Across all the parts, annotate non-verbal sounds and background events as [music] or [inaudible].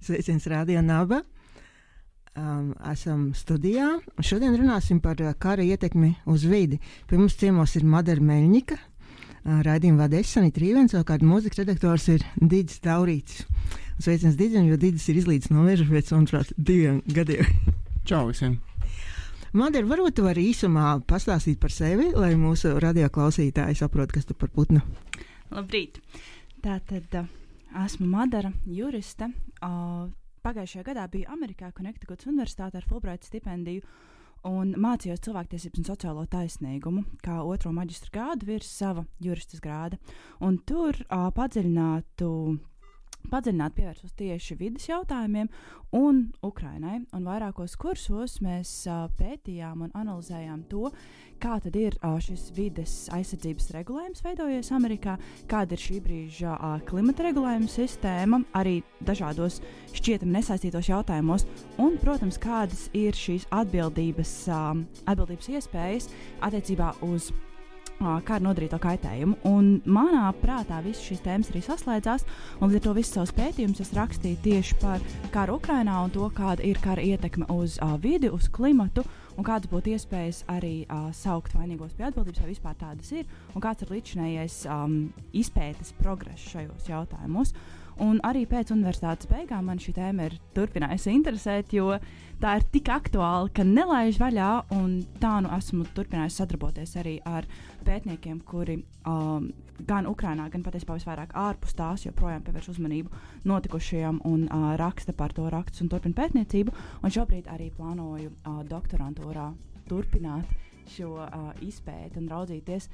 Sveiciens Radio Naba. Um, esam studijā. Šodien runāsim par uh, kara ietekmi uz vidi. Pie mums ciemos ir Madara Meļņika, uh, raidījuma vadītājs Sanita Rīvens, savukārt mūzikas redaktors ir Digis Taurītis. Sveiciens Digim, jo Digis ir izlīdz no meža pēc, manuprāt, diviem gadiem. [laughs] Čau visiem! Madara, varbūt tu vari īsumā pastāstīt par sevi, lai mūsu radio klausītāji saprot, kas tu par putnu. Labrīt! Tātad uh, esmu Madara, juriste. Uh, Pagājušajā gadā biju Amerikā, Connecticuts Universitātē ar Fulbright stipendiju un mācījos cilvēktiesības un sociālo taisnīgumu, kā otro maģistra grādu virs sava juristas grāda. Un tur uh, padziļinātu padziļināt pievērsos tieši vidas jautājumiem un Ukrainai. Un vairākos kursos mēs uh, pētījām un analizējām to, kā tad ir uh, šis vides aizsardzības regulējums veidojies Amerikā, kāda ir šī brīža uh, klimata regulējuma sistēma, arī dažādos šķietami nesaistītos jautājumos, un, protams, kādas ir šīs atbildības, uh, atbildības iespējas attiecībā uz kā ar nodarīto kaitējumu. Un manā prātā visas šīs tēmas arī saslēdzās, un līdz ar to visus savus pētījumus es rakstīju tieši par karu Ukrajinā un to, kāda ir kara ietekme uz uh, vidi, uz klimatu. Un kādas būtu iespējas arī uh, saukt vainīgos pie atbildības, vai vispār tādas ir, un kāds ir līdzinājais um, izpētes progress šajos jautājumos. Un arī pēc universitātes beigām man šī tēma ir turpinājusi interesēt, jo tā ir tik aktuāla, ka nelaiž vaļā. Tā nu esmu turpinājusi sadarboties arī ar pētniekiem, kuri um, gan Ukrajinā, gan patiesībā visvairāk ārpus tās joprojām pievērš uzmanību notikušajam un uh, raksta par to rakstus un turpina pētniecību. Un šobrīd arī plānoju uh, doktorantūrā turpināt šo uh, izpēti un raudzīties,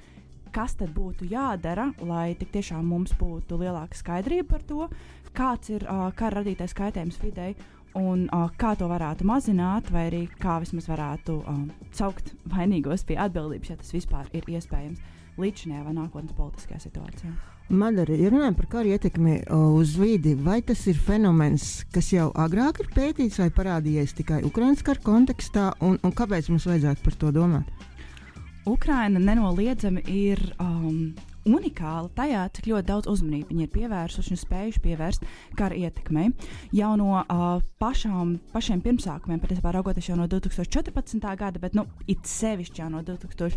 kas tad būtu jādara, lai tik tiešām mums būtu lielāka skaidrība par to, kāds ir uh, kara radītais kaitējums videi un uh, kā to varētu mazināt, vai arī kā vismaz varētu um, saukt vainīgos pie atbildības, ja tas vispār ir iespējams līdzinājā vai nākotnes politiskajā situācijā. Madara, ja runājam par kara ietekmi uz vidi, vai tas ir fenomens, kas jau agrāk ir pētīts vai parādījies tikai Ukraiņas kara kontekstā, un, un kāpēc mums vajadzētu par to domāt? Ukraina nenoliedzami ir um, unikāla tajā, cik ļoti daudz uzmanības viņi ir pievērsuši un spējuši pievērst kara ietekmei. Jau no uh, pašām, pašiem pirmsākumiem, patiesībā raugoties jau no 2014. gada, bet nu, it sevišķi jau no 2000.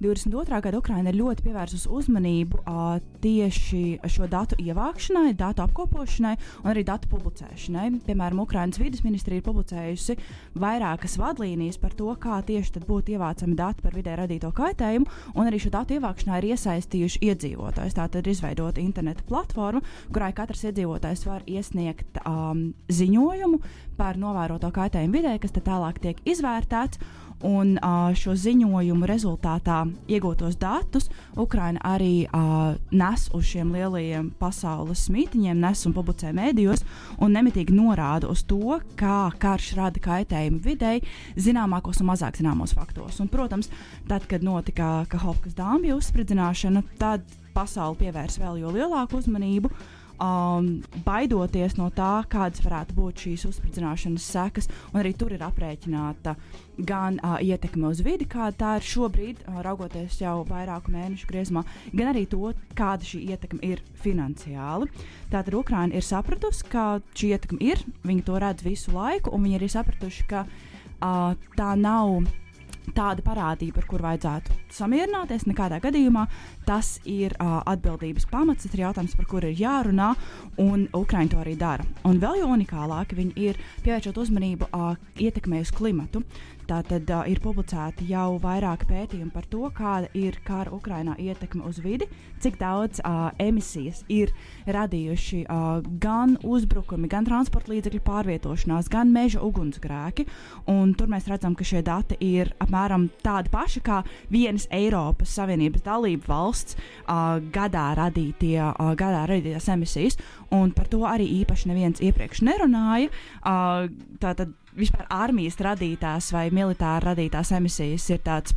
22. gada Ukraina ir ļoti pievērsusi uzmanību uh, tieši šo datu ievākšanai, datu apkopošanai un arī datu publicēšanai. Piemēram, Ukrainas vidas ministrija ir publicējusi vairākas vadlīnijas par to, kā tieši būtu ievācami dati par vidē radīto kaitējumu, un arī šo datu ievākšanā ir iesaistījuši iedzīvotājs. Tā tad ir izveidota interneta platforma, kurai katrs iedzīvotājs var iesniegt um, ziņojumu par novēroto kaitējumu vidē, kas tālāk tiek izvērtēts. Un uh, šo ziņojumu rezultātā iegūtos datus Ukraina arī uh, nes uz šiem lielajiem pasaules mītiņiem, nes un publicē mēdījos, un nemitīgi norāda uz to, kā karš rada kaitējumu videi, zināmākos un mazāk zināmos faktos. Un, protams, tad, kad notika Kahovkas dāmju uzspridzināšana, tad pasauli pievērsa vēl lielāku uzmanību um, baidoties no tā, kādas varētu būt šīs uzspridzināšanas sekas. Arī tur ir aprēķināta gan uh, ietekme uz vidi, kāda tā ir šobrīd, uh, raugoties jau vairāku mēnešu griezumā, gan arī to, kāda šī ietekme ir finansiāli. Tātad Ukraina ir sapratusi, ka šī ietekme ir, viņi to redz visu laiku, un viņi ir sapratuši, ka uh, tā nav tāda parādība, ar kuru vajadzētu samierināties. Nekādā gadījumā tas ir uh, atbildības pamats, tas ir jautājums, par kuru ir jārunā, un Ukraiņi to arī dara. Un vēl jau unikālāk viņi ir pievēršot uzmanību uh, ietekmē uz klimatu. Tātad uh, ir publicēti jau vairāki pētījumi par to, kāda ir kara Ukrainā ietekme uz vidi, cik daudz uh, emisijas ir radījuši uh, gan uzbrukumi, gan transporta līdzekļu pārvietošanās, gan meža ugunsgrēki. Un tur mēs redzam, ka šie dati ir apmēram tādi paši kā vienas Eiropas Savienības dalību valsts uh, gadā, radītie, uh, gadā radītās emisijas. Un par to arī īpaši neviens iepriekš nerunāja. Uh, tātad vispār armijas radītās vai militāri radītās emisijas ir tāds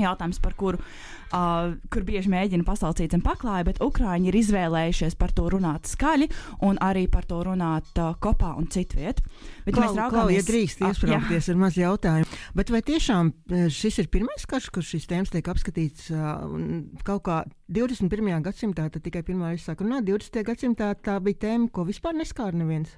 jautājums, par kuru uh, kur bieži mēģina pasaucīt zem paklāja, bet Ukrāņi ir izvēlējušies par to runāt skaļi un arī par to runāt uh, kopā un citviet. Bet klau, mēs raugāmies, ja drīkst iesprāgties ar maz jautājumu. Bet vai tiešām šis ir pirmais karš, kur šis tēmas tiek apskatīts uh, kaut kā 21. gadsimtā, tad tikai pirmā reize sāk runāt, 20. gadsimtā tā bija tēma, ko vispār neskāra neviens?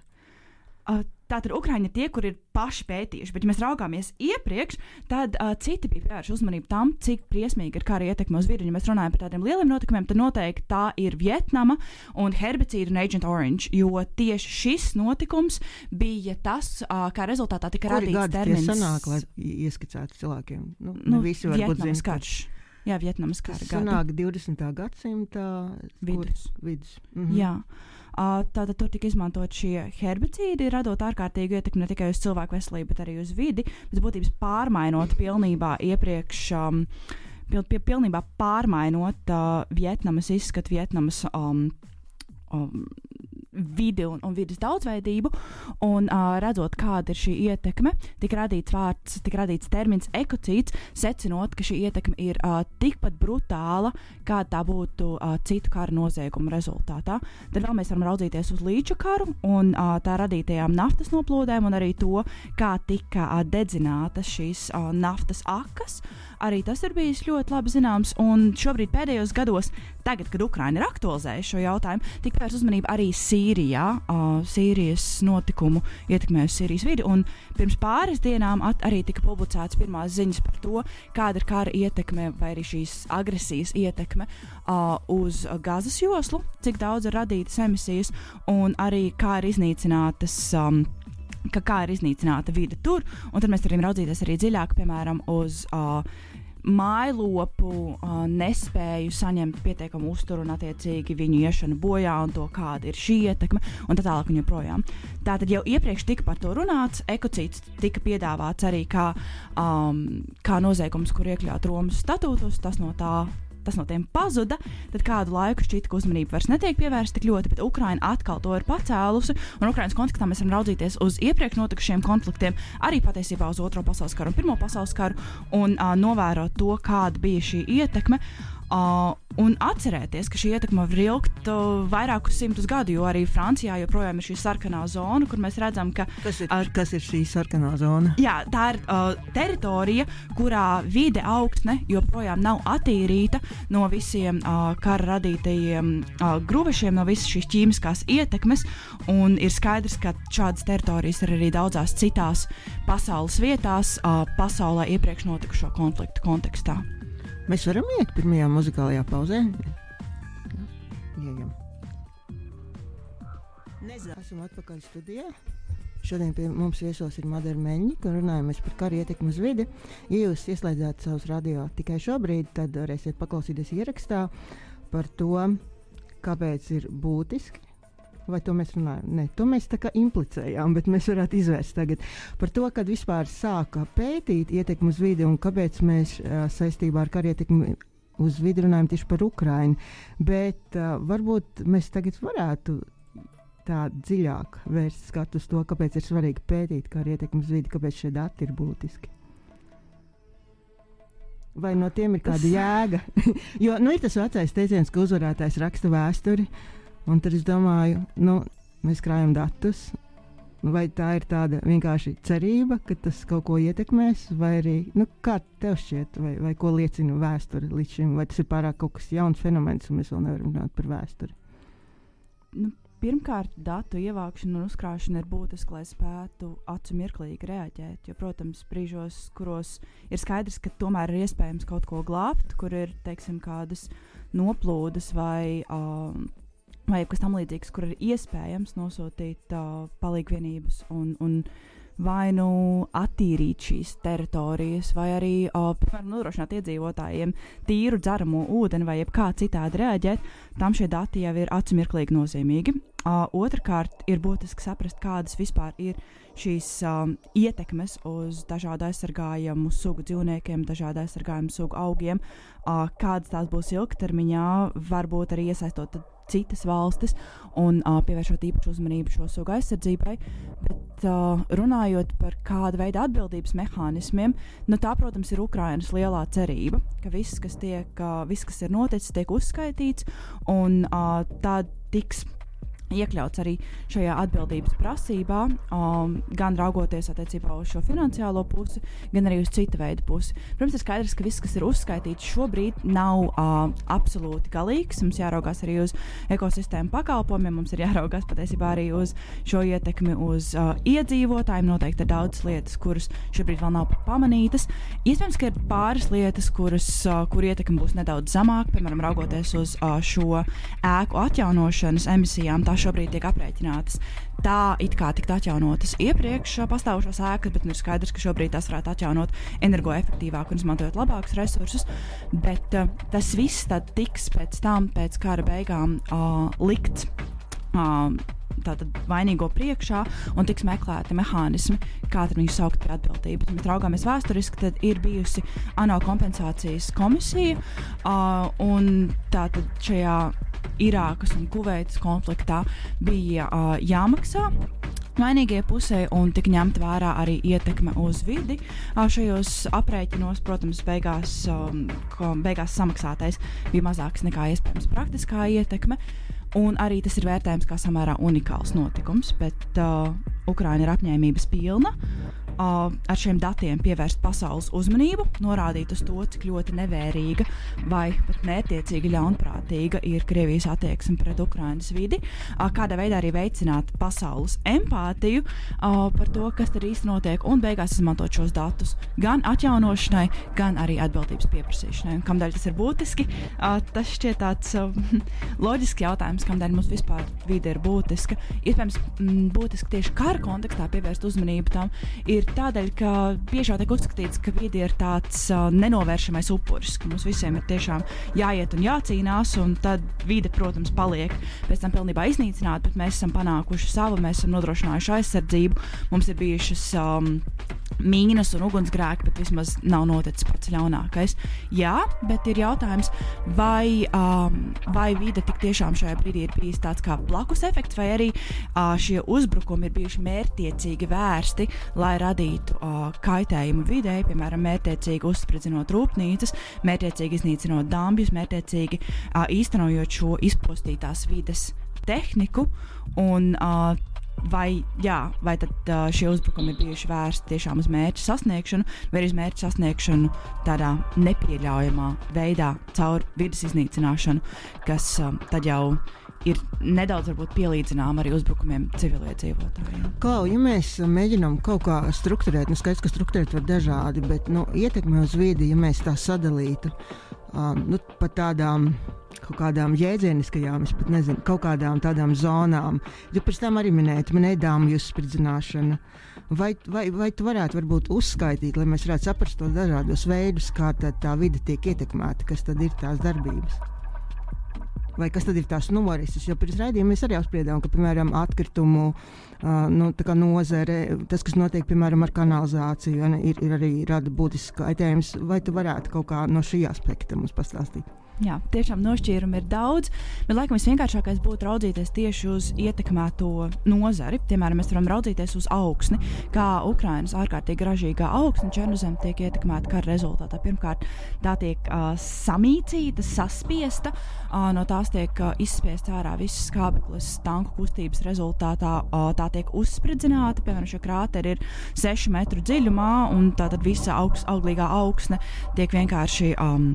Uh, Tātad Ukrāņi ir tie, kur ir paši pētījuši, bet, ja mēs raugāmies iepriekš, tad uh, citi bija pievērši uzmanību tam, cik briesmīgi ir kara ietekme uz vidi. Ja mēs runājam par tādiem lieliem notikumiem, tad noteikti tā ir Vietnama un herbicīda un Agent Orange, jo tieši šis notikums bija tas, uh, kā rezultātā tika radīts termins. sanāk, lai ieskicētu cilvēkiem? Nu, nu, visi Vietnamas zina, ka karš. Jā, Vietnamas kara Tas sanāk 20. gadsimta Vidus. vidus. Mhm. Jā. Tātad tur tika izmantot šie herbicīdi, radot ārkārtīgu ietekmi ne tikai uz cilvēku veselību, bet arī uz vidi. Pēc būtības pārmainot pilnībā iepriekš. Um, pil, pil, pilnībā pārmainot uh, Vietnamas izskatu, Vietnamas um, um, vidi un, un vidas daudzveidību, un uh, redzot, kāda ir šī ietekme, tika radīts vārds, tika radīts termins ekocīts, secinot, ka šī ietekme ir uh, tikpat brutāla, kāda tā būtu uh, citu kara noziegumu rezultātā. Tad vēl mēs varam raudzīties uz līča karu un uh, tā radītajām naftas noplūdēm, un arī to, kā tika uh, dedzinātas šīs uh, naftas akas. Arī tas ir bijis ļoti labi zināms, un šobrīd pēdējos gados, tagad, kad Ukraina ir aktualizējusi šo jautājumu, tika vērsta uzmanība arī Sīrijā, uh, Sīrijas notikumu ietekmē uz Sīrijas vidi. Un pirms pāris dienām arī tika publicētas pirmās ziņas par to, kāda ir kara ietekme vai arī šīs agresijas ietekme uh, uz Gazas joslu, cik daudz ir radītas emisijas un arī kā ir iznīcinātas. Um, ka kā ir iznīcināta vide tur, tad mēs varam raudzīties arī dziļāk, piemēram, uz uh, mājlopu uh, nespēju saņemt pietiekamu uzturu un, attiecīgi, viņu iešanu bojā un to, kāda ir šī ietekme, un tā tālāk un joprojām. Tātad jau iepriekš tika par to runāts, ekocīts tika piedāvāts arī kā, um, kā noziegums, kur iekļaut Romas statūtus, tas no tā tas no tiem pazuda, tad kādu laiku šķita, ka uzmanība vairs netiek pievērsta tik ļoti, bet Ukraina atkal to ir pacēlusi. Un Ukraiņas kontekstā mēs varam raudzīties uz iepriekš notikušiem konfliktiem, arī patiesībā uz Otro pasaules karu un Pirmo pasaules karu, un uh, novērot to, kāda bija šī ietekme. Uh, un atcerēties, ka šī ietekme var ilgt uh, vairākus simtus gadu, jo arī Francijā joprojām ir šī sarkanā zona, kur mēs redzam, ka. Kas ir, ar- kas ir šī sarkanā zona? Jā, tā ir uh, teritorija, kurā vide augsne joprojām nav attīrīta no visiem uh, kara radītajiem uh, gruvešiem, no visas šīs ķīmiskās ietekmes. Un ir skaidrs, ka šādas teritorijas ir arī daudzās citās pasaules vietās, uh, pasaulē iepriekš notikušo konfliktu kontekstā. Mēs varam iet pirmajā muzikālajā pauzē. Ejam. Nezinu. Esam atpakaļ studijā. Šodien pie mums viesos ir Madara Meņģa, un runājamies par karu ietekmi uz vidi. Ja jūs ieslēdzat savus radio tikai šobrīd, tad varēsiet paklausīties ierakstā par to, kāpēc ir būtiski. Vai to mēs runājam? Nē, to mēs tā kā implicējām, bet mēs varētu izvērst tagad par to, kad vispār sāka pētīt ietekmi uz vidi un kāpēc mēs uh, saistībā ar karu ietekmi uz vidi runājam tieši par Ukrajinu. Bet uh, varbūt mēs tagad varētu tā dziļāk vērst skatu uz to, kāpēc ir svarīgi pētīt karu ietekmi uz vidi, kāpēc šie dati ir būtiski. Vai no tiem ir kāda jēga? [laughs] jo nu, ir tas vecais teiciens, ka uzvarētājs raksta vēsturi. Un tad es domāju, nu, mēs krājam datus. Vai tā ir tāda vienkārši cerība, ka tas kaut ko ietekmēs, vai arī nu, kā tev šķiet, vai, vai ko liecina vēsture līdz šim, vai tas ir pārāk kaut kas jauns fenomens, un mēs vēl nevaram runāt par vēsturi. Nu, Pirmkārt, datu ievākšana un uzkrāšana ir būtiska, lai spētu acu mirklīgi reaģēt. Jo, protams, brīžos, kuros ir skaidrs, ka tomēr ir iespējams kaut ko glābt, kur ir teiksim, kādas noplūdes vai, um, vai kas tam līdzīgs, kur ir iespējams nosūtīt uh, palīgvienības un, un vai nu attīrīt šīs teritorijas, vai arī, uh, piemēram, nodrošināt iedzīvotājiem tīru dzeramo ūdeni vai kā citādi reaģēt, tam šie dati jau ir atsimirklīgi nozīmīgi. Uh, Otrakārt, ir būtiski saprast, kādas vispār ir šīs um, ietekmes uz dažādu aizsargājamu sugu dzīvniekiem, dažādu aizsargājamu sugu augiem, uh, kādas tās būs ilgtermiņā, varbūt arī iesaistot citas valstis un uh, pievēršot īpašu uzmanību šo sugu aizsardzībai. Bet uh, runājot par kādu veidu atbildības mehānismiem, nu, tā, protams, ir Ukrainas lielā cerība, ka viss, kas, tiek, uh, viss, kas ir noticis, tiek uzskaitīts un uh, tā tiks iekļauts arī šajā atbildības prasībā, um, gan raugoties attiecībā uz šo finansiālo pusi, gan arī uz cita veida pusi. Protams, ir skaidrs, ka viss, kas ir uzskaitīts šobrīd, nav uh, absolūti galīgs. Mums jāraugās arī uz ekosistēmu pakalpojumiem, mums ir jāraugās patiesībā arī uz šo ietekmi uz uh, iedzīvotājiem. Noteikti ir daudz lietas, kuras šobrīd vēl nav pamanītas. Iespējams, ka ir pāris lietas, kuras, uh, kur ietekme būs nedaudz zemāka, piemēram, raugoties uz uh, šo ēku atjaunošanas emisijām. Tā šobrīd tiek aprēķinātas tā it kā tikt atjaunotas iepriekš pastāvošās ēkas, bet nu, ir skaidrs, ka šobrīd tās varētu atjaunot energoefektīvāk un izmantojot labākus resursus. Bet uh, tas viss tiks pēc tam, pēc kara beigām, uh, likts. Uh, tātad vainīgo priekšā un tiks meklēti mehānismi, kā viņu saukt pie atbildības. Mēs raugāmies vēsturiski, tad ir bijusi ANO kompensācijas komisija, uh, un tātad šajā Irākas un Kuveitas konfliktā bija uh, jāmaksā vainīgie pusē un tik ņemt vērā arī ietekme uz vidi. Šajos aprēķinos, protams, beigās, um, beigās samaksātais bija mazāks nekā iespējams praktiskā ietekme. Un arī tas ir vērtējams kā samērā unikāls notikums, bet uh, Ukraina ir apņēmības pilna ar šiem datiem pievērst pasaules uzmanību, norādīt uz to, cik ļoti nevērīga vai pat mērķiecīga ļaunprātīga ir Krievijas attieksme pret Ukrainas vidi, kādā veidā arī veicināt pasaules empātiju par to, kas tur īstenībā notiek, un beigās izmantot šos datus gan atjaunošanai, gan arī atbildības pieprasīšanai. Un kamdēļ tas ir būtiski? Tas šķiet tāds [laughs] loģisks jautājums kādēļ mums vispār vide ir būtiska. Iespējams, būtiski tieši kara kontekstā pievērst uzmanību tam, ir tādēļ, ka biežāk tiek uzskatīts, ka vide ir tāds uh, nenovēršamais upuris, ka mums visiem ir tiešām jāiet un jācīnās, un tad vide, protams, paliek pēc tam pilnībā iznīcināta, bet mēs esam panākuši savu, mēs esam nodrošinājuši aizsardzību, mums ir bijušas. Um, mīnas un ugunsgrēki, bet vismaz nav noticis pats ļaunākais. Jā, bet ir jautājums, vai, um, vai vide tik tiešām šajā brīdī ir bijis tāds kā blakus efekts, vai arī uh, šie uzbrukumi ir bijuši mērķiecīgi vērsti, lai radītu uh, kaitējumu vidē, piemēram, mērķiecīgi uzspridzinot rūpnīcas, mērķiecīgi iznīcinot dambjus, mērķiecīgi uh, īstenojot šo izpostītās vides tehniku. Un, uh, vai, jā, vai tad, uh, šie uzbrukumi ir bijuši vērsti tiešām uz mērķa sasniegšanu, vai arī uz mērķa sasniegšanu tādā nepieļaujamā veidā, caur vidas iznīcināšanu, kas um, tad jau ir nedaudz pielīdzināma arī uzbrukumiem civiliedzīvotājiem. Kā ja mēs mēģinām kaut kā strukturēt, nu skaidrs, ka strukturēt var dažādi, bet nu, ietekme uz vidi, ja mēs tā sadalītu, um, nu, pat tādām kaut kādām jēdzieniskajām, es pat nezinu, kaut kādām tādām zonām. Jūs pēc tam arī minējāt, minējāt dāmu spridzināšanu. Vai, vai, vai tu varētu varbūt uzskaitīt, lai mēs varētu saprast tos dažādos veidus, kā tā vide tiek ietekmēta, kas tad ir tās darbības? Vai kas tad ir tās norises? Jo pirms raidījuma mēs arī apspriedām, ka, piemēram, atkritumu uh, nu, nozare, tas, kas notiek, piemēram, ar kanalizāciju, ir, ir arī rada būtisks kaitējums. Vai tu varētu kaut kā no šī aspekta mums pastāstīt? Jā, tiešām nošķīrumi ir daudz, bet laikam visvienkāršākais būtu raudzīties tieši uz ietekmēto nozari. Piemēram, mēs varam raudzīties uz augsni, kā Ukrainas ārkārtīgi ražīgā augsne Černozem tiek ietekmēta kara rezultātā. Pirmkārt, tā tiek uh, samīcīta, saspiesta, uh, no tās tiek uh, izspiests ārā viss skābeklis tanku kustības rezultātā. Uh, tā tiek uzspridzināta, piemēram, šie krāteri ir 6 metru dziļumā, un tā tad visa augst, auglīgā augsne tiek vienkārši. Um,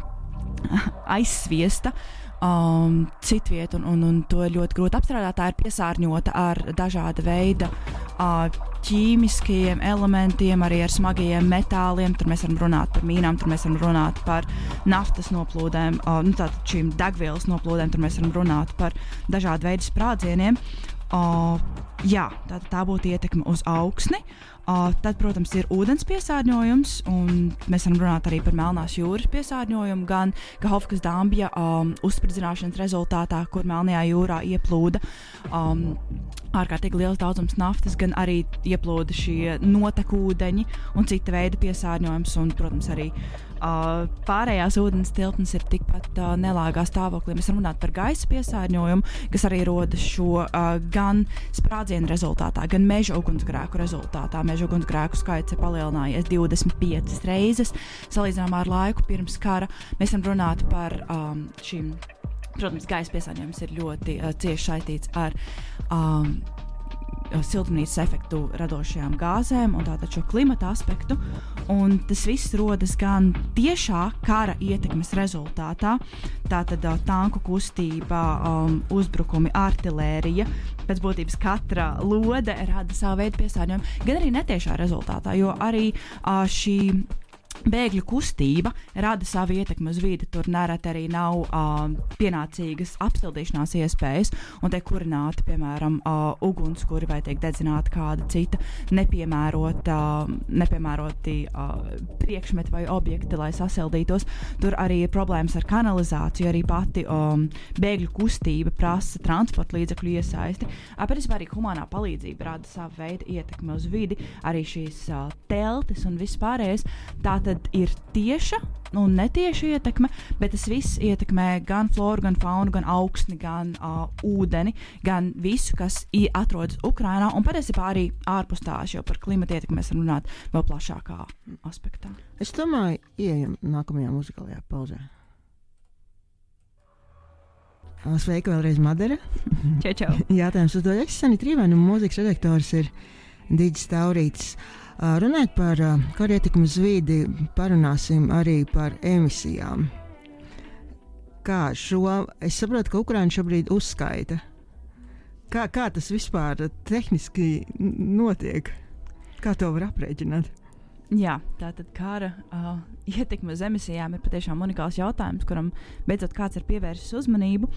[laughs] aizsviesta. Um, Citvieta, un, un, un to ir ļoti grūti apstrādāt. Tā ir piesārņota ar dažāda veida uh, ķīmiskiem elementiem, arī ar smagiem metāliem. Tur mēs varam runāt par mīnām, tur mēs varam runāt par naftas noplūdēm, uh, nu, tātad šīm degvielas noplūdēm, tur mēs varam runāt par dažādu veidu sprādzieniem. Uh, jā, tā, tā būtu ietekme uz augsni. Uh, tad, protams, ir ūdens piesārņojums, un mēs varam runāt arī par Melnās jūras piesārņojumu, gan Kahofkas dambja um, uzspridzināšanas rezultātā, kur Melnajā jūrā ieplūda um, ārkārtīgi liels daudzums naftas, gan arī ieplūda šie notekūdeņi un cita veida piesārņojums, un, protams, arī Uh, pārējās ūdens tilpnes ir tikpat uh, nelāgā stāvoklī. Mēs runājam par gaisa piesārņojumu, kas arī rodas šo uh, gan sprādzienu rezultātā, gan meža ugunsgrēku rezultātā. Meža ugunsgrēku skaits ir palielinājies 25 reizes salīdzinājumā ar laiku pirms kara. Mēs varam runāt par um, šīm protams, gaisa piesārņojums ir ļoti uh, cieši saistīts ar um, siltumnīcas efektu radošajām gāzēm un tātad šo klimata aspektu. Un tas viss rodas gan tiešā kara ietekmes rezultātā, tātad uh, tanku kustība, um, uzbrukumi, artērija. Pēc būtības katra lode rada savu veidu piesārņojumu, gan arī netiešā rezultātā, jo arī uh, šī Bēgļu kustība rada savu ietekmi uz vidi. Tur nereti arī nav uh, pienācīgas apstādīšanās iespējas, un tiek kurināti, piemēram, uh, ugunskura vai tiek dedzināta kāda cita nepiemērota, uh, nepiemēroti uh, priekšmeti vai objekti, lai sasildītos. Tur arī ir problēmas ar kanalizāciju, arī pati um, bēgļu kustība prasa transporta līdzekļu iesaisti. Patiesībā arī humanā palīdzība rada savu veidu ietekmi uz vidi, arī šīs uh, teltis un viss pārējais. Tā tad ir tieša un netieša ietekme, bet tas viss ietekmē gan floru, gan faunu, gan augsni, gan uh, ūdeni, gan visu, kas atrodas Ukrajinā un patiesībā arī ārpus tās, jo par klimatu ietekmi mēs varam runāt vēl plašākā aspektā. Es domāju, ieejam nākamajā muzikālajā pauzē. Sveika vēlreiz, Madara. Čau, čau. [laughs] Jātājums uzdod Eksani Trīvēnu, un mūzikas redaktors ir Digis Taurīts. Runājot par kara ietekmi uz vidi, parunāsim arī par emisijām. Kā šo, es saprotu, ka Ukraiņa šobrīd uzskaita. Kā, kā tas vispār tehniski notiek? Kā to var aprēķināt? Jā, tā tad kara uh, ietekme uz emisijām ir patiešām unikāls jautājums, kuram beidzot kāds ir pievērsis uzmanību.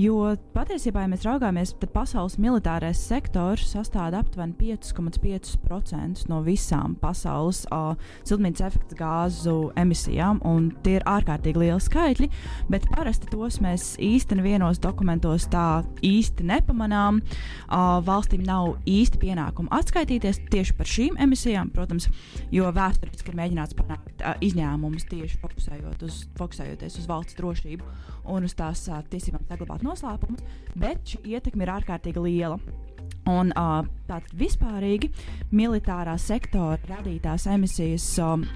Jo patiesībā, ja mēs raugāmies, tad pasaules militārais sektors sastāv aptuveni 5,5% no visām pasaules uh, siltumnīcas efekta gāzu emisijām, un tie ir ārkārtīgi lieli skaitļi, bet parasti tos mēs īsti nevienos dokumentos tā īsti nepamanām. Uh, valstīm nav īsti pienākumu atskaitīties tieši par šīm emisijām, protams, jo vēsturiski ir mēģināts panākt uh, izņēmumus tieši fokusējot uz, fokusējoties uz valsts drošību un uz tās uh, tiesībām saglabāt noslēpumus, bet šī ietekme ir ārkārtīgi liela. Un uh, tātad vispārīgi militārā sektora radītās emisijas. Um,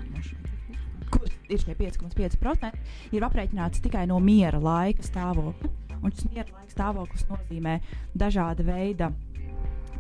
kur ir šie 5,5%, ir aprēķināts tikai no miera laika stāvokļa. Un šis miera laika stāvoklis nozīmē dažāda veida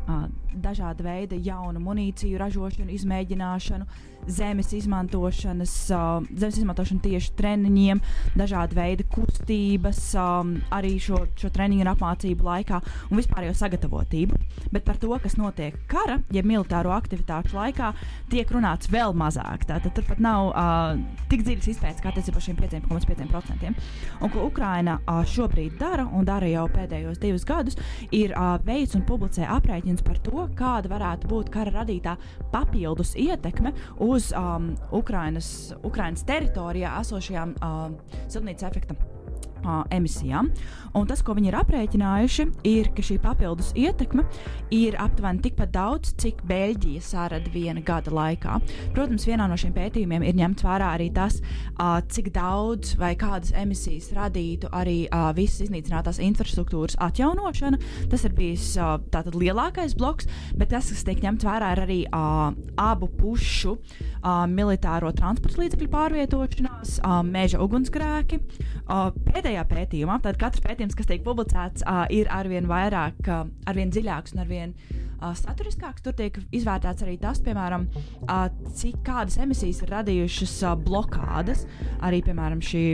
uh, dažāda veida jaunu munīciju ražošanu, izmēģināšanu, zemes izmantošanas, uh, zemes izmantošanu tieši treniņiem, dažāda veida kustības, um, arī šo, šo treniņu un apmācību laikā un vispār jau sagatavotību. Bet par to, kas notiek kara, ja militāro aktivitāšu laikā, tiek runāts vēl mazāk. Tātad turpat nav uh, tik dziļas izpētes kā attiecībā šiem 5,5%. Un ko Ukraina uh, šobrīd dara un dara jau pēdējos divus gadus, ir uh, veids un publicē aprēķins par to, kāda varētu būt kara radītā papildus ietekme uz um, Ukrainas, Ukrainas teritorijā esošajām um, siltumnīcas efekta uh, emisijām. Un tas, ko viņi ir aprēķinājuši, ir, ka šī papildus ietekme ir aptuveni tikpat daudz, cik Beļģija sārada viena gada laikā. Protams, vienā no šiem pētījumiem ir ņemts vērā arī tas, uh, cik daudz vai kādas emisijas radītu arī uh, visas iznīcinātās infrastruktūras atjaunošana. Tas ir bijis uh, lielākais bloks, bet tas, kas tiek ņemts vērā, ir arī uh, abu pušu uh, militāro transporta līdzekļu pārvietošanās, uh, meža ugunsgrēki. Uh, pēdējā pētījumā, tad katrs pētījums, kas tiek publicēts, ir arvien vairāk, arvien dziļāks un arvien saturiskāks. Tur tiek izvērtēts arī tas, piemēram, cik kādas emisijas ir radījušas blokādes, arī piemēram šī.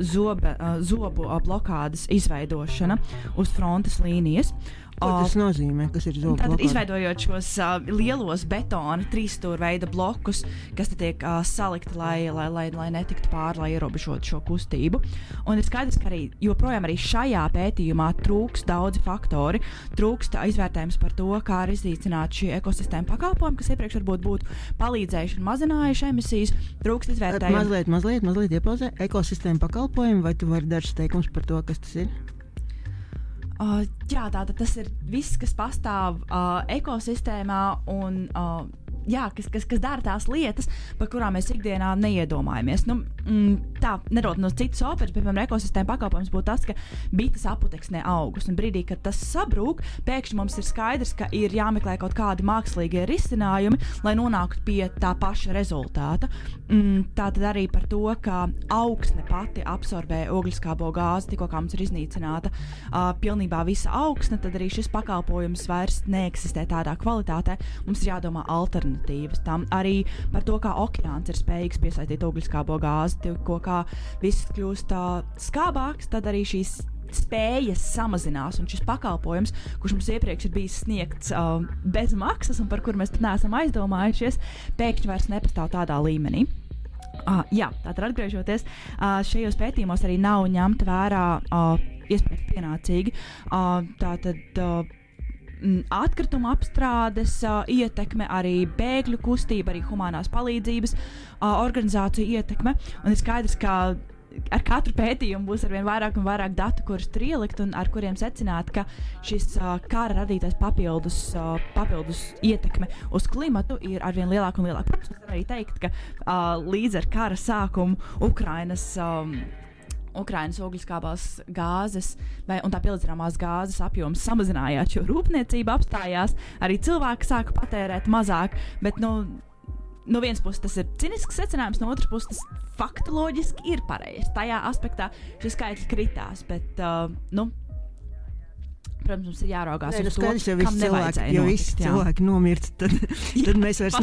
Zobe, zobu blokādes izveidošana uz frontes līnijas. Uh, Ko tas nozīmē? Kas ir zobu Tātad, izveidojot šos uh, lielos betona trīsstūra veida blokus, kas tiek uh, salikti, lai, lai, lai, lai netiktu pāri, lai ierobežotu šo kustību. Un ir skaidrs, ka arī joprojām arī šajā pētījumā trūks daudzi faktori. Trūkst izvērtējums par to, kā ir iznīcināti šie ekosistēma pakalpojumi, kas iepriekš varbūt būtu palīdzējuši un mazinājuši emisijas. Trūkst izvērtējumu. Mazliet, mazliet, mazliet iepauzē ekosistēma pakalpojumi, vai tu vari dažs teikums par to, kas tas ir? Uh, jā, tātad tas ir viss, kas pastāv uh, ekosistēmā un uh, jā, kas, kas, kas dara tās lietas, par kurām mēs ikdienā neiedomājamies. Nu, mm, tā, nerot no citas operas, piemēram, ekosistēma pakalpojums būtu tas, ka bites aputeksnē augus. Un brīdī, kad tas sabrūk, pēkšņi mums ir skaidrs, ka ir jāmeklē kaut kādi mākslīgie risinājumi, lai nonāktu pie tā paša rezultāta. Mm, tā tad arī par to, ka augsne pati absorbē ogliskābo gāzi, tikko mums ir iznīcināta uh, pilnībā visa augsne, tad arī šis pakalpojums vairs neeksistē tādā kvalitātē. Mums ir jādomā alternatīvas tam arī par to, kā okeāns ir spējīgs piesaistīt ogliskābo gāzi, tikko kā viss kļūst skābāks, tad arī šīs spējas samazinās, un šis pakalpojums, kurš mums iepriekš ir bijis sniegts uh, bez maksas, un par kuru mēs neesam aizdomājušies, pēkšņi vairs nepastāv tādā līmenī. Uh, jā, tātad atgriežoties, uh, šajos pētījumos arī nav ņemta vērā uh, iespējams pienācīgi. Uh, tātad, uh, atkrituma apstrādes ietekme, arī bēgļu kustība, arī humanās palīdzības organizāciju ietekme. Un ir skaidrs, ka ar katru pētījumu būs arvien vairāk un vairāk datu, kurus tur ielikt un ar kuriem secināt, ka šis uh, kara radītais papildus, uh, papildus ietekme uz klimatu ir arvien lielāka un lielāka. Protams, var arī teikt, ka uh, līdz ar kara sākumu Ukrainas. Um, Ukraiņas ogliskābās gāzes vai, un tā pielīdzināmās gāzes apjoms samazinājās, jo rūpniecība apstājās, arī cilvēki sāka patērēt mazāk. Bet, nu, no vienas puses tas ir cinisks secinājums, no otras puses tas faktoloģiski ir pareizs. Tajā aspektā šis skaitlis kritās, bet uh, nu, protams, mums ir jāraugās Nē, nu, uz to, skaidrs, ja kam cilvēki, ja notikt, visi jā. cilvēki nomirtu, tad, [laughs] tad mēs vairs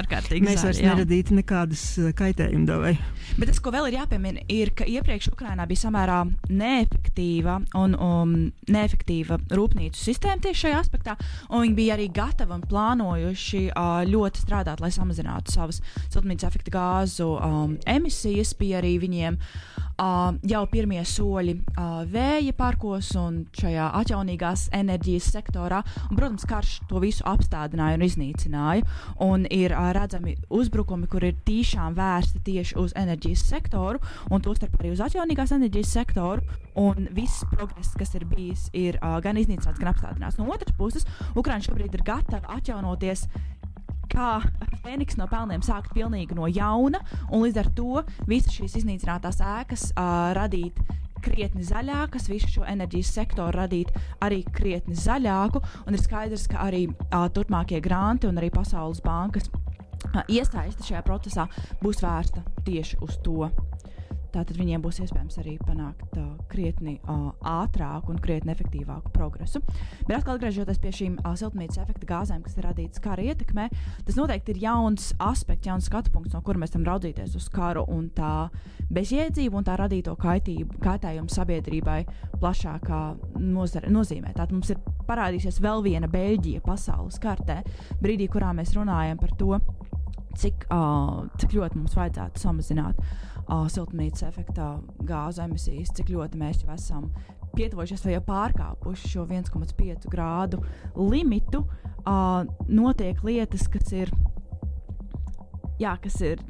ārkārtīgi mēs vairs jā. neradītu nekādas uh, kaitējumu davai. Bet tas, ko vēl ir jāpiemina, ir, ka iepriekš Ukrainā bija samērā neefektīva un um, neefektīva rūpnīcu sistēma tieši šajā aspektā, un viņi bija arī gatavi un plānojuši uh, ļoti strādāt, lai samazinātu savas siltumnīcas efekta gāzu um, emisijas. Bija arī viņiem uh, jau pirmie soļi uh, vēja parkos un šajā atjaunīgās enerģijas sektorā. Un, protams, karš to visu apstādināja un iznīcināja. Un ir uh, redzami uzbrukumi, kur ir tiešām vērsti tieši uz enerģijas sektoru, un tostarp arī uz atjaunīgās enerģijas sektoru. Un viss progress, kas ir bijis, ir uh, gan iznīcināts, gan apstādināts. No otras puses, Ukraiņa šobrīd ir gatava atjaunoties kā Fēniks no pelniem sākt pilnīgi no jauna, un līdz ar to visas šīs iznīcinātās ēkas uh, radīt krietni zaļākas, visu šo enerģijas sektoru radīt arī krietni zaļāku. Un ir skaidrs, ka arī uh, turpmākie granti un arī Pasaules bankas uh, iesaiste šajā procesā būs vērsta tieši uz to. Tātad viņiem būs iespējams arī panākt uh, krietni uh, ātrāku un krietni efektīvāku progresu. Bet atkal atgriežoties pie šīm uh, siltumnīcas efekta gāzēm, kas ir radītas kara ietekmē, tas noteikti ir jauns aspekts, jauns skatu punkts, no kura mēs varam raudzīties uz karu un tā bezjēdzību un tā radīto kaitību, kaitējumu sabiedrībai plašākā nozare, nozīmē. Tātad mums ir parādīsies vēl viena Beļģija pasaules kartē, brīdī, kurā mēs runājam par to, cik, uh, cik ļoti mums vajadzētu samazināt uh, siltumnīcas efekta gāzu emisijas, cik ļoti mēs jau esam pietuvojušies vai pārkāpuši šo 1,5 grādu limitu. Uh, notiek lietas, kas ir, jā, kas ir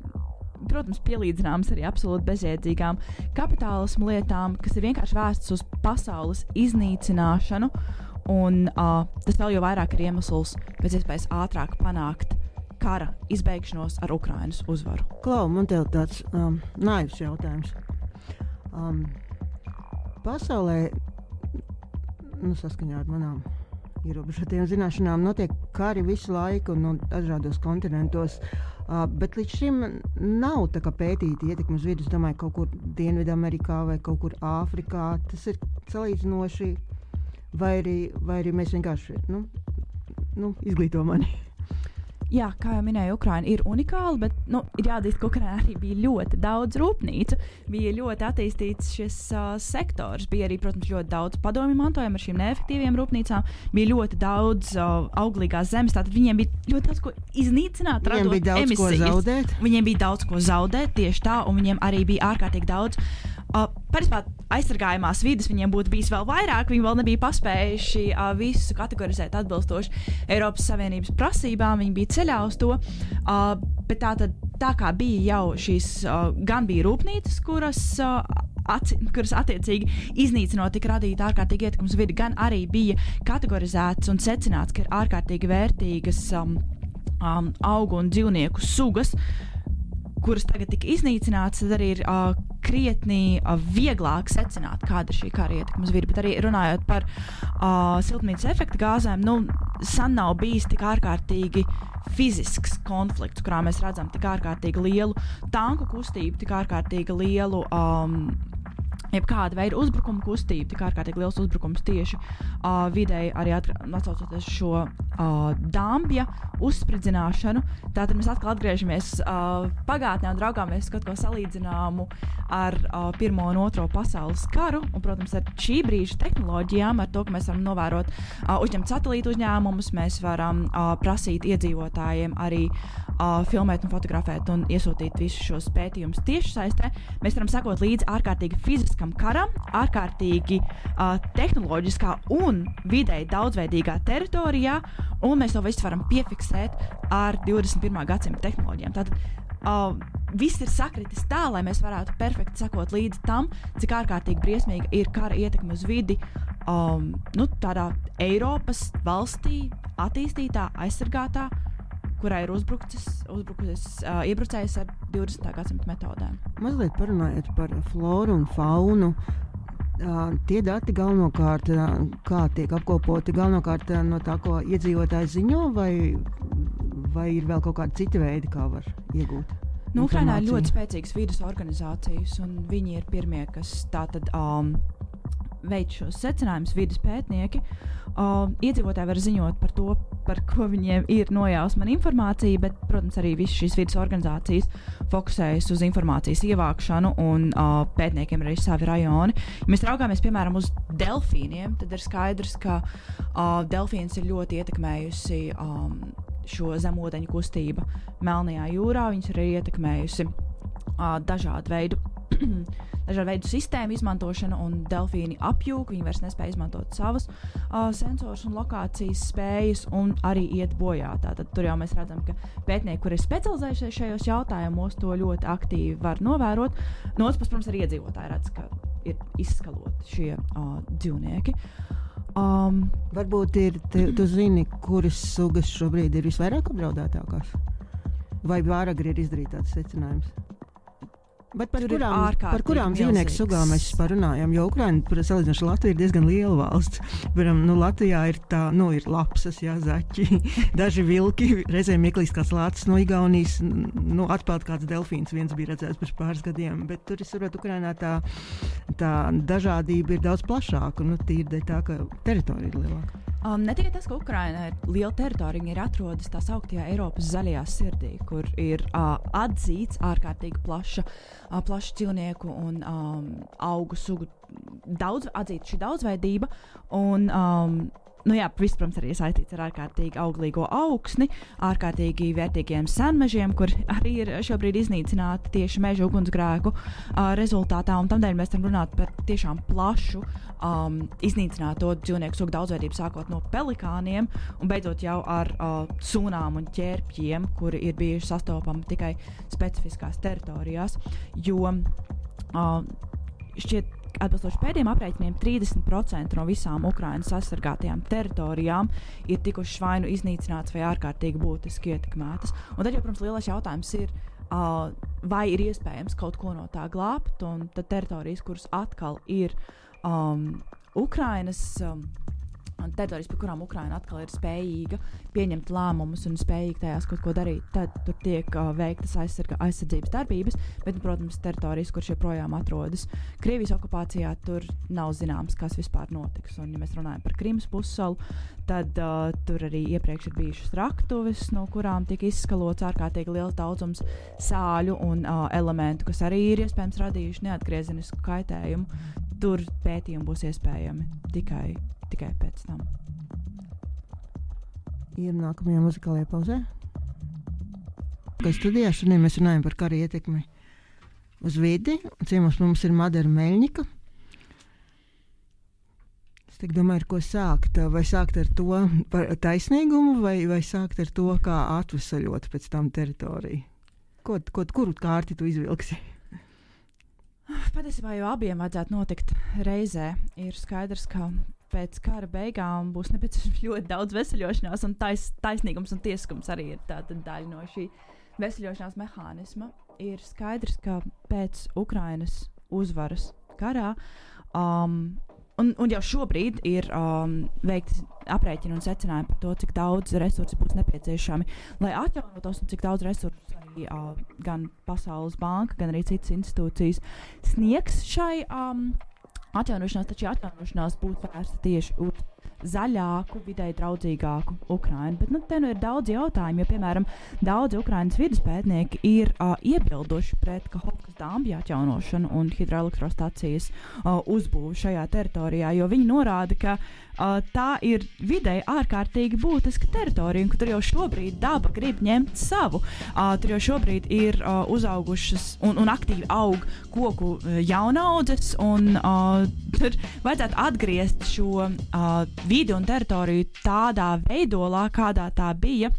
protams, pielīdzināmas arī absolūti bezjēdzīgām kapitālismu lietām, kas ir vienkārši vērstas uz pasaules iznīcināšanu. Un uh, tas vēl jau vairāk ir iemesls pēc iespējas ātrāk panākt kara izbeigšanos ar Ukraiņas uzvaru. Klau, man te ir tāds um, naivs jautājums. Um, pasaulē, nu, saskaņā ar manām ierobežotiem zināšanām, notiek kari visu laiku un no dažādos kontinentos. Uh, bet līdz šim nav pētīta ietekme uz vidi. Es domāju, kaut kur Dienvidamerikā vai kaut kur Āfrikā tas ir salīdzinoši. Vai arī, vai arī mēs vienkārši nu, nu, izglītojam mani. Jā, kā jau minēju, Ukraiņa ir unikāla, bet nu, ir jāatzīst, ka Ukraiņā arī bija ļoti daudz rūpnīcu. Bija ļoti attīstīts šis uh, sektors. Bija arī, protams, ļoti daudz padomju mantojuma ar šīm neefektīvām rūpnīcām. Bija ļoti daudz uh, auglīgās zemes. Tātad viņiem bija ļoti daudz ko iznīcināt. Viņiem daudz emisijas. ko zaudēt. Viņiem bija daudz ko zaudēt tieši tā, un viņiem arī bija ārkārtīgi daudz. Uh, Principā aizsargājumās vidas viņiem būtu bijis vēl vairāk. Viņi vēl nebija paspējuši uh, visu kategorizēt atbilstoši Eiropas Savienības prasībām. Viņi bija ceļā uz to. Uh, bet tā, tad, tā kā bija jau šīs, uh, gan bija rūpnīcas, kuras. Uh, Aci, kuras attiecīgi iznīcinot, tika radīta ārkārtīgi ietekmes vidi, gan arī bija kategorizēts un secināts, ka ir ārkārtīgi vērtīgas um, um, augu un dzīvnieku sugas, kuras tagad tika iznīcinātas, tad arī ir uh, krietni uh, vieglāk secināt, kāda ir šī kara ietekme uz vidi. Bet arī runājot par uh, siltumnīcas efekta gāzēm, nu, sen nav bijis tik ārkārtīgi fizisks konflikts, kurā mēs redzam tik ārkārtīgi lielu tanku kustību, tik ārkārtīgi lielu. Um, jebkāda veida uzbrukuma kustība, tik ārkārtīgi liels uzbrukums tieši uh, vidēji, arī atcaucoties šo uh, dambja uzspridzināšanu. Tātad mēs atkal atgriežamies uh, pagātnē un draugāmies kaut ko salīdzināmu ar uh, Pirmo un Otro pasaules karu. Un, protams, ar šī brīža tehnoloģijām, ar to, ka mēs varam novērot, uh, uzņemt satelītu uzņēmumus, mēs varam uh, prasīt iedzīvotājiem arī uh, filmēt un fotografēt un iesūtīt visus šos pētījumus tieši saistē. Mēs varam sekot līdzi ārkārtīgi fiziskam karam, ārkārtīgi uh, tehnoloģiskā un vidēji daudzveidīgā teritorijā, un mēs to visu varam piefiksēt ar 21. gadsimta tehnoloģijām. Tātad, Uh, viss ir sakritis tā, lai mēs varētu perfekti sekot līdzi tam, cik ārkārtīgi briesmīga ir kara ietekme uz vidi um, nu, tādā Eiropas valstī, attīstītā, aizsargātā, kurai ir uzbrucis, uzbrucis uh, iebrucējs ar 20. gadsimta metodēm. Mazliet parunājiet par floru un faunu. Uh, tie dati galvenokārt, uh, kā tiek apkopoti, galvenokārt uh, no tā, ko iedzīvotāji ziņo, vai, vai ir vēl kaut kādi citi veidi, kā var iegūt? Nu, Ukrainā ir ļoti spēcīgas vidus organizācijas, un viņi ir pirmie, kas tātad um, veids šos secinājumus, vidus pētnieki. Uh, iedzīvotāji var ziņot par to, par ko viņiem ir nojausma informācija, bet, protams, arī visas šīs vidas organizācijas fokusējas uz informācijas ievākšanu, un uh, pētniekiem ir arī savi rajoni. Ja mēs raugāmies, piemēram, uz delfīniem, tad ir skaidrs, ka uh, delfīns ir ļoti ietekmējusi um, šo zemūdeņu kustību Melnajā jūrā. Viņas ir arī ietekmējusi uh, dažādu veidu dažādu veidu sistēmu izmantošana, un delfīni apjūg, viņi vairs nespēja izmantot savas uh, sensorus un lokācijas spējas, un arī iet bojā. Tātad tur jau mēs redzam, ka pētnieki, kuri ir specializējušies šajos jautājumos, to ļoti aktīvi var novērot. No otras puses, protams, arī iedzīvotāji redz, ka ir izskaloti šie uh, dzīvnieki. Um, Varbūt ir, te, tu zini, kuras sugas šobrīd ir visvairāk apdraudētākās? Vai vairāk ir izdarīts tāds secinājums? Bet par Tur kurām, par kurām dzīvnieku sugām mēs parunājam? Jo Ukraiņa, salīdzinoši Latvija, ir diezgan liela valsts. Piemēram, nu, Latvijā ir tā, nu, ir lapsas, jā, zaķi, [laughs] daži vilki, reizēm ieklīst kāds lācis no Igaunijas, nu, atpeld kāds delfīns, viens bija redzēts pirms pāris gadiem. Bet tur, es saprotu, Ukraiņā tā, tā dažādība ir daudz plašāka, nu, tīri tā, ka teritorija ir lielāka. Um, ne tikai tas, ka Ukraina ir liela teritorija, viņa ir atrodas tā sauktajā Eiropas zaļajā sirdī, kur ir uh, atzīts ārkārtīgi plaša, uh, plaša dzīvnieku un um, augu sugu daudz, atzīta šī daudzveidība. Un, um, nu jā, viss, protams, arī saistīts ar ārkārtīgi auglīgo augsni, ārkārtīgi vērtīgiem senmežiem, kur arī ir šobrīd iznīcināti tieši meža ugunsgrēku uh, rezultātā. Tādēļ mēs varam runāt par tiešām plašu um, iznīcināto dzīvnieku sugu daudzveidību, sākot no pelikāniem un beidzot jau ar uh, sūnām un ķērpjiem, kuri ir bijuši sastopami tikai specifiskās teritorijās. Jo uh, šķiet, Atbilstoši pēdējiem aprēķiniem, 30% no visām Ukraiņas aizsargātajām teritorijām ir tikušas vai nu iznīcinātas, vai ārkārtīgi būtiski ietekmētas. Un tad, jau, protams, lielais jautājums ir, uh, vai ir iespējams kaut ko no tā glābt, un tad teritorijas, kuras atkal ir um, Ukraiņas. Um, teritorijas, pie kurām Ukraina atkal ir spējīga pieņemt lēmumus un spējīga tajās kaut ko darīt, tad tur tiek uh, veiktas aizsarga, aizsardzības darbības. Bet, nu, protams, teritorijas, kur joprojām atrodas Krievijas okupācijā, tur nav zināms, kas vispār notiks. Un, ja mēs runājam par Krimas pussalu, tad uh, tur arī iepriekš ir bijušas raktuves, no kurām tika izskalots ārkārtīgi liels daudzums sāļu un uh, elementu, kas arī ir iespējams radījuši neatgriezenisku kaitējumu. Tur pētījumi būs iespējami tikai tikai pēc tam. Ejam nākamajā muzikālajā pauzē. Kā studijā šodien mēs runājam par kara ietekmi uz vidi. Ciemos mums ir Madara Meļņika. Es domāju, ar ko sākt. Vai sākt ar to taisnīgumu, vai, vai sākt ar to, kā atvesaļot pēc tam teritoriju? Ko, ko, kuru kārti tu izvilksi? Patiesībā jau abiem vajadzētu notikt reizē. Ir skaidrs, ka pēc kara beigām būs nepieciešams [laughs] ļoti daudz veseļošanās, un tais, taisnīgums un tiesiskums arī ir daļa no šī veseļošanās mehānisma. Ir skaidrs, ka pēc Ukrainas uzvaras karā um, Un, un jau šobrīd ir um, veikti aprēķini un secinājumi par to, cik daudz resursu būs nepieciešami, lai atjaunotos, un cik daudz resursu arī uh, gan Pasaules banka, gan arī citas institūcijas sniegs šai um, atjaunošanās, taču atjaunošanās būtu vērsta tieši uz zaļāku, vidēji draudzīgāku Ukrainu. Bet nu, te nu ir daudz jautājumu, jo, piemēram, daudzi Ukraiņas vidus pētnieki ir uh, iebilduši pret Kahovkas dāmbju atjaunošanu un hidroelektrostacijas uh, uzbūvi šajā teritorijā, jo viņi norāda, ka uh, tā ir vidēji ārkārtīgi būtiska teritorija, un tur jau šobrīd daba grib ņemt savu. Uh, tur jau šobrīd ir uh, uzaugušas un, un aktīvi aug koku uh, jaunaudzes, un uh, tur vajadzētu atgriezt šo uh, vidi un teritoriju tādā veidolā, kādā tā bija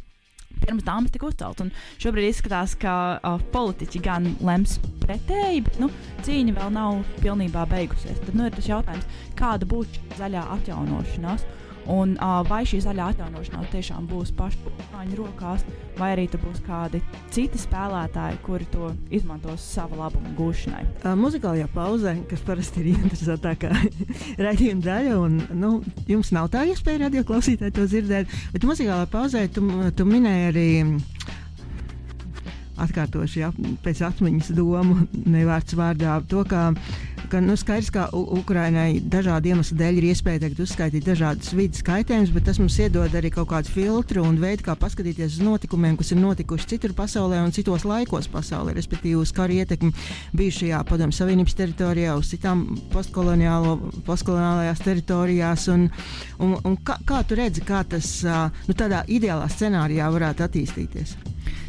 pirms dāmas tika uzcelta. Šobrīd izskatās, ka uh, politiķi gan lems pretēji, bet nu, cīņa vēl nav pilnībā beigusies. Tad nu, ir tas jautājums, kāda būs zaļā atjaunošanās. Un, uh, vai šī zaļā atjaunošanās tiešām būs pašu ukrāņu rokās, vai arī tur būs kādi citi spēlētāji, kuri to izmantos sava labuma gūšanai. Uh, muzikālajā pauzē, kas parasti ir interesantākā [laughs] raidījuma daļa, un nu, jums nav tā iespēja radio klausītāji to dzirdēt, bet muzikālajā pauzē tu, tu minēji arī atkārtošu ja, pēc atmiņas domu, nevārds vārdā, to, ka, ka nu, skaidrs, ka Ukrainai dažādu iemeslu dēļ ir iespēja tagad uzskaitīt dažādas vidas kaitējumus, bet tas mums iedod arī kaut kādu filtru un veidu, kā paskatīties uz notikumiem, kas ir notikuši citur pasaulē un citos laikos pasaulē, respektīvi uz karu ietekmi bijušajā Padomju Savienības teritorijā, uz citām postkoloniālajās teritorijās. Un, un, un kā, kā tu redzi, kā tas nu, tādā ideālā scenārijā varētu attīstīties?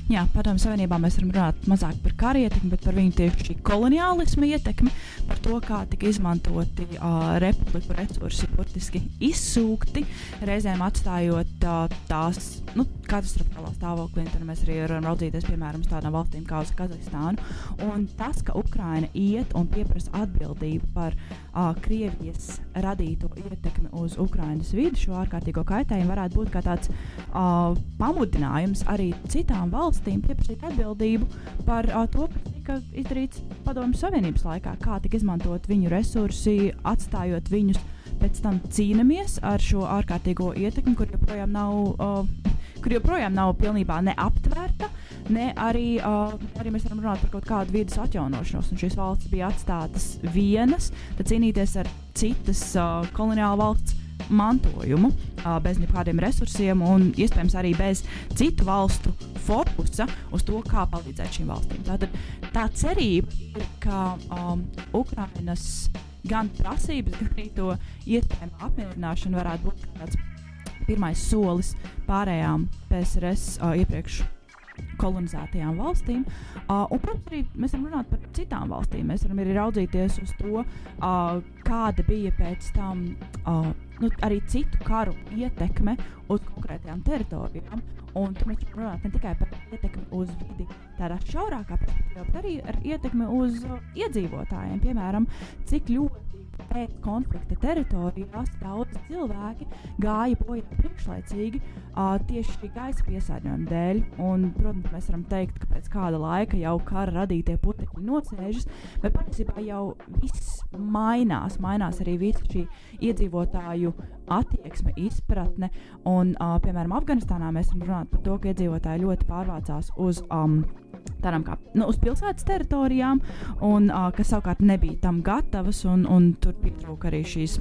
Jā, padomju savienībā mēs varam runāt mazāk par kara ietekmi, bet par viņu tieši koloniālismu ietekmi, par to, kā tika izmantoti uh, republiku resursi, burtiski izsūkti, reizēm atstājot uh, tās nu, katastrofālā stāvoklī. Tad mēs arī varam raudzīties piemēram uz tādām valstīm kā uz Kazahstānu. Un tas, ka Ukraina iet un pieprasa atbildību par uh, Krievijas radīto ietekmi uz Ukrainas vidi, šo ārkārtīgo kaitējumu, varētu būt kā tāds uh, pamudinājums arī citām valstīm pieprasīt atbildību par uh, to, kas tika izdarīts Padomju Savienības laikā, kā tika izmantot viņu resursi, atstājot viņus. Pēc tam cīnāmies ar šo ārkārtīgo ietekmi, kur joprojām nav, uh, kur joprojām nav pilnībā neaptvērta, ne arī, uh, arī mēs varam runāt par kaut kādu vidas atjaunošanos. Un šīs valstis bija atstātas vienas, tad cīnīties ar citas uh, koloniālu valsts mantojumu, bez nekādiem resursiem un iespējams arī bez citu valstu fokusa uz to, kā palīdzēt šīm valstīm. Tātad tā cerība ir, ka um, Ukrainas gan prasības, gan arī to iespējamu apmierināšanu varētu būt tāds pirmais solis pārējām PSRS uh, iepriekš kolonizētajām valstīm. Uh, un, protams, arī mēs varam runāt par citām valstīm. Mēs varam arī raudzīties uz to, uh, kāda bija pēc tam uh, nu, arī citu karu ietekme uz konkrētajām teritorijām. Un tur mēs runāt ne tikai par ietekmi uz vidi tādā šaurākā perspektīvā, bet arī ar ietekmi uz iedzīvotājiem. Piemēram, cik ļoti pēc konflikta teritorijās daudz cilvēki gāja bojā priekšlaicīgi uh, tieši šī gaisa piesārņojuma dēļ. Un, protams, mēs varam teikt, ka pēc kāda laika jau kara radītie putekļi nosēžas, bet patiesībā jau viss mainās. Mainās arī visa šī iedzīvotāju attieksme, izpratne. Un, uh, piemēram, Afganistānā mēs varam runāt par to, ka iedzīvotāji ļoti pārvācās uz. Um, tādām kā nu, uz pilsētas teritorijām, un, uh, kas savukārt nebija tam gatavas, un, un tur pietrūka arī šīs.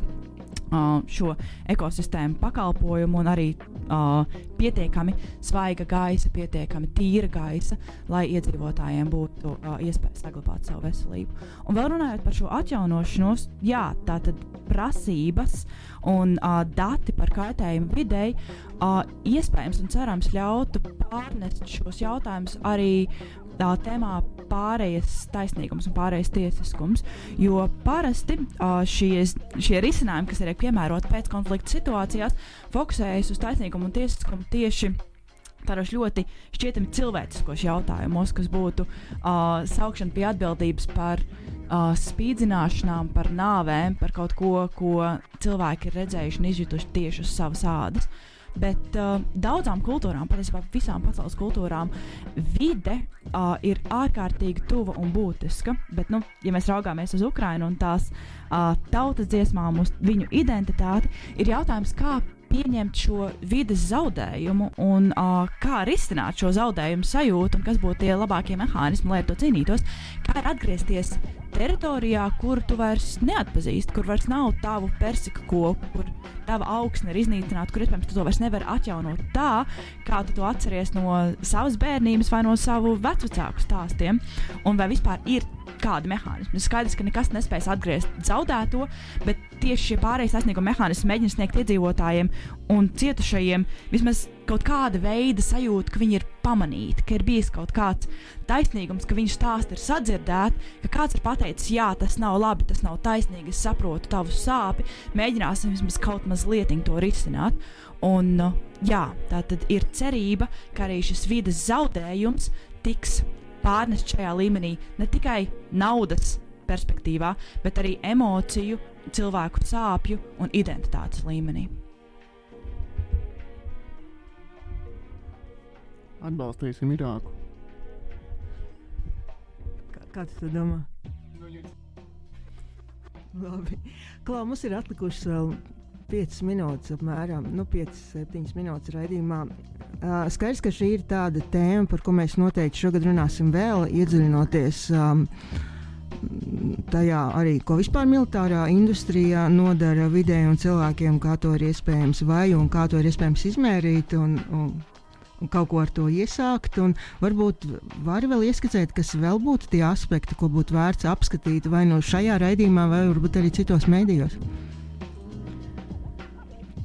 Šo ekosistēmu pakalpojumu un arī uh, pietiekami svaiga gaisa, pietiekami tīra gaisa, lai iedzīvotājiem būtu uh, iespēja saglabāt savu veselību. Un vēl runājot par šo atjaunošanos, jā, tā tad prasības un uh, dati par kaitējumu videi uh, iespējams un cerams ļautu pārnest šos jautājumus arī tā tēmā pārējas taisnīgums un pārējas tiesiskums. Jo parasti uh, šies, šie risinājumi, kas tiek piemēroti pēc konflikta situācijās, fokusējas uz taisnīgumu un tiesiskumu tieši tādos ļoti šķietami cilvēciskos jautājumos, kas būtu uh, saukšana pie atbildības par uh, spīdzināšanām, par nāvēm, par kaut ko, ko cilvēki ir redzējuši un izjutuši tieši uz savas ādas. Bet uh, daudzām kultūrām, patiesībā visām pasaules kultūrām, vide uh, ir ārkārtīgi tuva un būtiska. Bet, nu, ja mēs raugāmies uz Ukrajinu un tās uh, tautas dziesmām, uz viņu identitāti, ir jautājums, kā pieņemt šo vidas zaudējumu un uh, kā risināt šo zaudējumu sajūtu un kas būtu tie labākie mehānismi, lai to cīnītos. Kā ir atgriezties teritorijā, kur tu vairs neatpazīsti, kur vairs nav tavu persika koku, kur tava augsne ir iznīcināta, kur iespējams tu to vairs nevari atjaunot tā, kā tu to atceries no savas bērnības vai no savu vecāku stāstiem, un vai vispār ir kādi mehānismi. Skaidrs, ka nekas nespēs atgriezt zaudēto, bet tieši šie pārējais sasnieguma mehānismi mēģina sniegt iedzīvotājiem un cietušajiem vismaz kaut kāda veida sajūtu, ka viņi ir pamanīti, ka ir bijis kaut kāds taisnīgums, ka viņu stāsti ir sadzirdēti, ka kāds ir pateicis, jā, tas nav labi, tas nav taisnīgi, es saprotu tavu sāpi, mēģināsim vismaz kaut mazliet to risināt. Un, jā, tā tad ir cerība, ka arī šis vidas zaudējums tiks pārnest šajā līmenī ne tikai naudas perspektīvā, bet arī emociju, cilvēku sāpju un identitātes līmenī. Atbalstīsim Irāku. Kā, kā tu domā? Labi. Klā, mums ir atlikušas vēl 5 minūtes, apmēram nu, 5-7 minūtes raidījumā. Uh, skaidrs, ka šī ir tāda tēma, par ko mēs noteikti šogad runāsim vēl, iedziļinoties um, tajā arī, ko vispār militārā industrijā nodara vidē un cilvēkiem, kā to ir iespējams vai un kā to ir iespējams izmērīt. Un, un, un kaut ko ar to iesākt. Varbūt var vēl ieskicēt, kas vēl būtu tie aspekti, ko būtu vērts apskatīt vai no šajā raidījumā, vai varbūt arī citos mēdījos.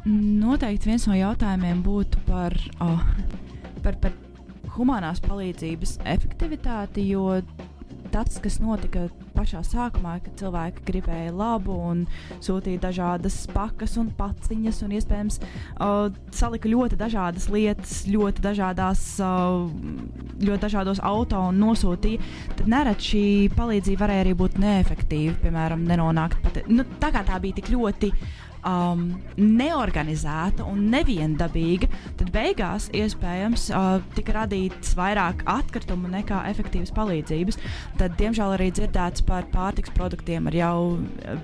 Noteikti viens no jautājumiem būtu par, oh, par, par humanās palīdzības efektivitāti, jo tas, kas notika pašā sākumā, kad cilvēki gribēja labu un sūtīja dažādas pakas un paciņas, un iespējams uh, salika ļoti dažādas lietas, ļoti, dažādās, uh, ļoti dažādos auto un nosūtīja, tad nerad šī palīdzība varēja arī būt neefektīva, piemēram, nenonākt pat. Nu, tā kā tā bija tik ļoti um, neorganizēta un neviendabīga, tad beigās iespējams uh, tika radīts vairāk atkritumu nekā efektīvas palīdzības. Tad, diemžēl, arī dzirdēts par pārtiks produktiem ar jau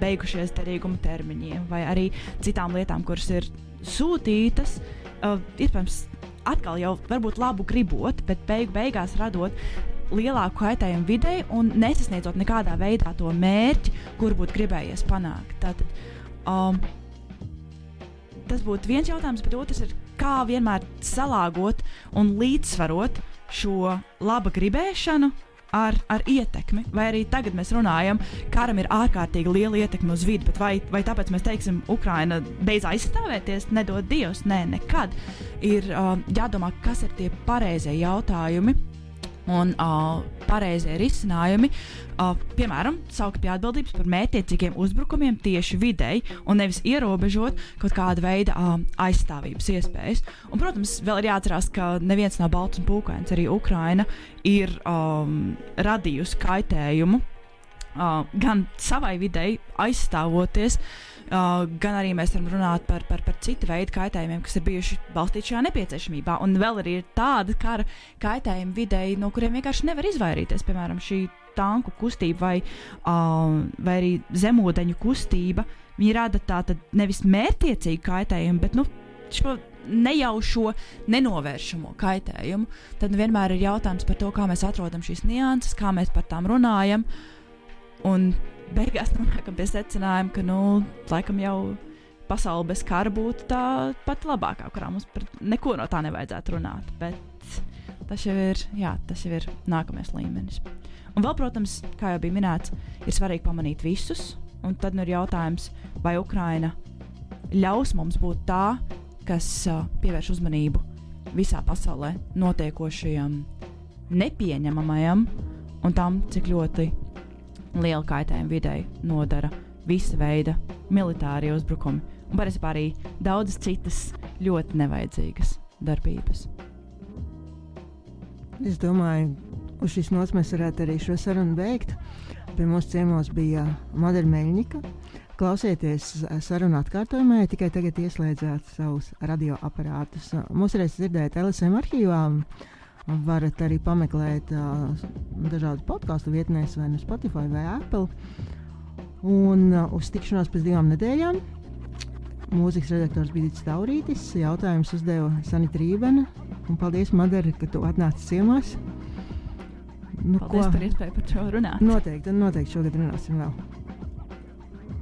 beigušies derīguma termiņiem vai arī citām lietām, kuras ir sūtītas. Uh, iespējams, atkal jau varbūt labu gribot, bet beigu beigās radot lielāku kaitējumu videi un nesasniedzot nekādā veidā to mērķi, kur būtu gribējies panākt. Tātad, um, tas būtu viens jautājums, bet otrs ir, kā vienmēr salāgot un līdzsvarot šo laba gribēšanu ar, ar ietekmi. Vai arī tagad mēs runājam, ka karam ir ārkārtīgi liela ietekme uz vidi, vai, vai tāpēc mēs teiksim, Ukraina beidz aizstāvēties, nedod Dievs? Nē, nekad. Ir uh, jādomā, kas ir tie pareizie jautājumi un uh, pareizie risinājumi, uh, piemēram, saukt pie atbildības par mētiecīgiem uzbrukumiem tieši videi, un nevis ierobežot kaut kāda veida uh, aizstāvības iespējas. Un, protams, vēl ir jāatcerās, ka neviens nav balts un pūkains. Arī Ukraina ir um, radījusi kaitējumu uh, gan savai videi, aizstāvoties. Uh, gan arī mēs varam runāt par, par, par citu veidu kaitējumiem, kas ir bijuši balstīti šajā nepieciešamībā. Un vēl arī ir tāda kara kaitējuma videi, no kuriem vienkārši nevar izvairīties. Piemēram, šī tanku kustība vai, uh, vai arī zemūdeņu kustība. Viņi rada tādu nevis mērķiecīgu kaitējumu, bet nu, šo nejaušo, nenovēršamo kaitējumu. Tad nu, vienmēr ir jautājums par to, kā mēs atrodam šīs nianses, kā mēs par tām runājam. Un beigās nonākam pie secinājuma, ka, nu, laikam jau pasaule bez kara būtu tā pati labākā, kurā mums par neko no tā nevajadzētu runāt. Bet tas jau ir, jā, tas jau ir nākamais līmenis. Un vēl, protams, kā jau bija minēts, ir svarīgi pamanīt visus. Un tad nu ir jautājums, vai Ukraina ļaus mums būt tā, kas uh, pievērš uzmanību visā pasaulē notiekošajam, nepieņemamajam un tam, cik ļoti lielu kaitējumu videi nodara visa veida militārie uzbrukumi un patiesībā arī daudzas citas ļoti nevajadzīgas darbības. Es domāju, uz šīs nots mēs varētu arī šo sarunu beigt. Pie mums ciemos bija Madara Meļņika. Klausieties sarunu atkārtojumā, ja tikai tagad ieslēdzāt savus radioaparātus. Mūsu reiz dzirdēt LSM arhīvā. Varat arī pameklēt uh, dažādas podkāstu vietnēs, vai nu Spotify vai Apple. Un uh, uz tikšanos pēc divām nedēļām Mūzikas redaktors bija Dits Taurītis, jautājums uzdeva Sanita Rībena. Paldies, Madara, ka tu atnāci ciemos. Nu, paldies ko? par iespēju par šo runāt. Noteikti, noteikti šogad runāsim vēl.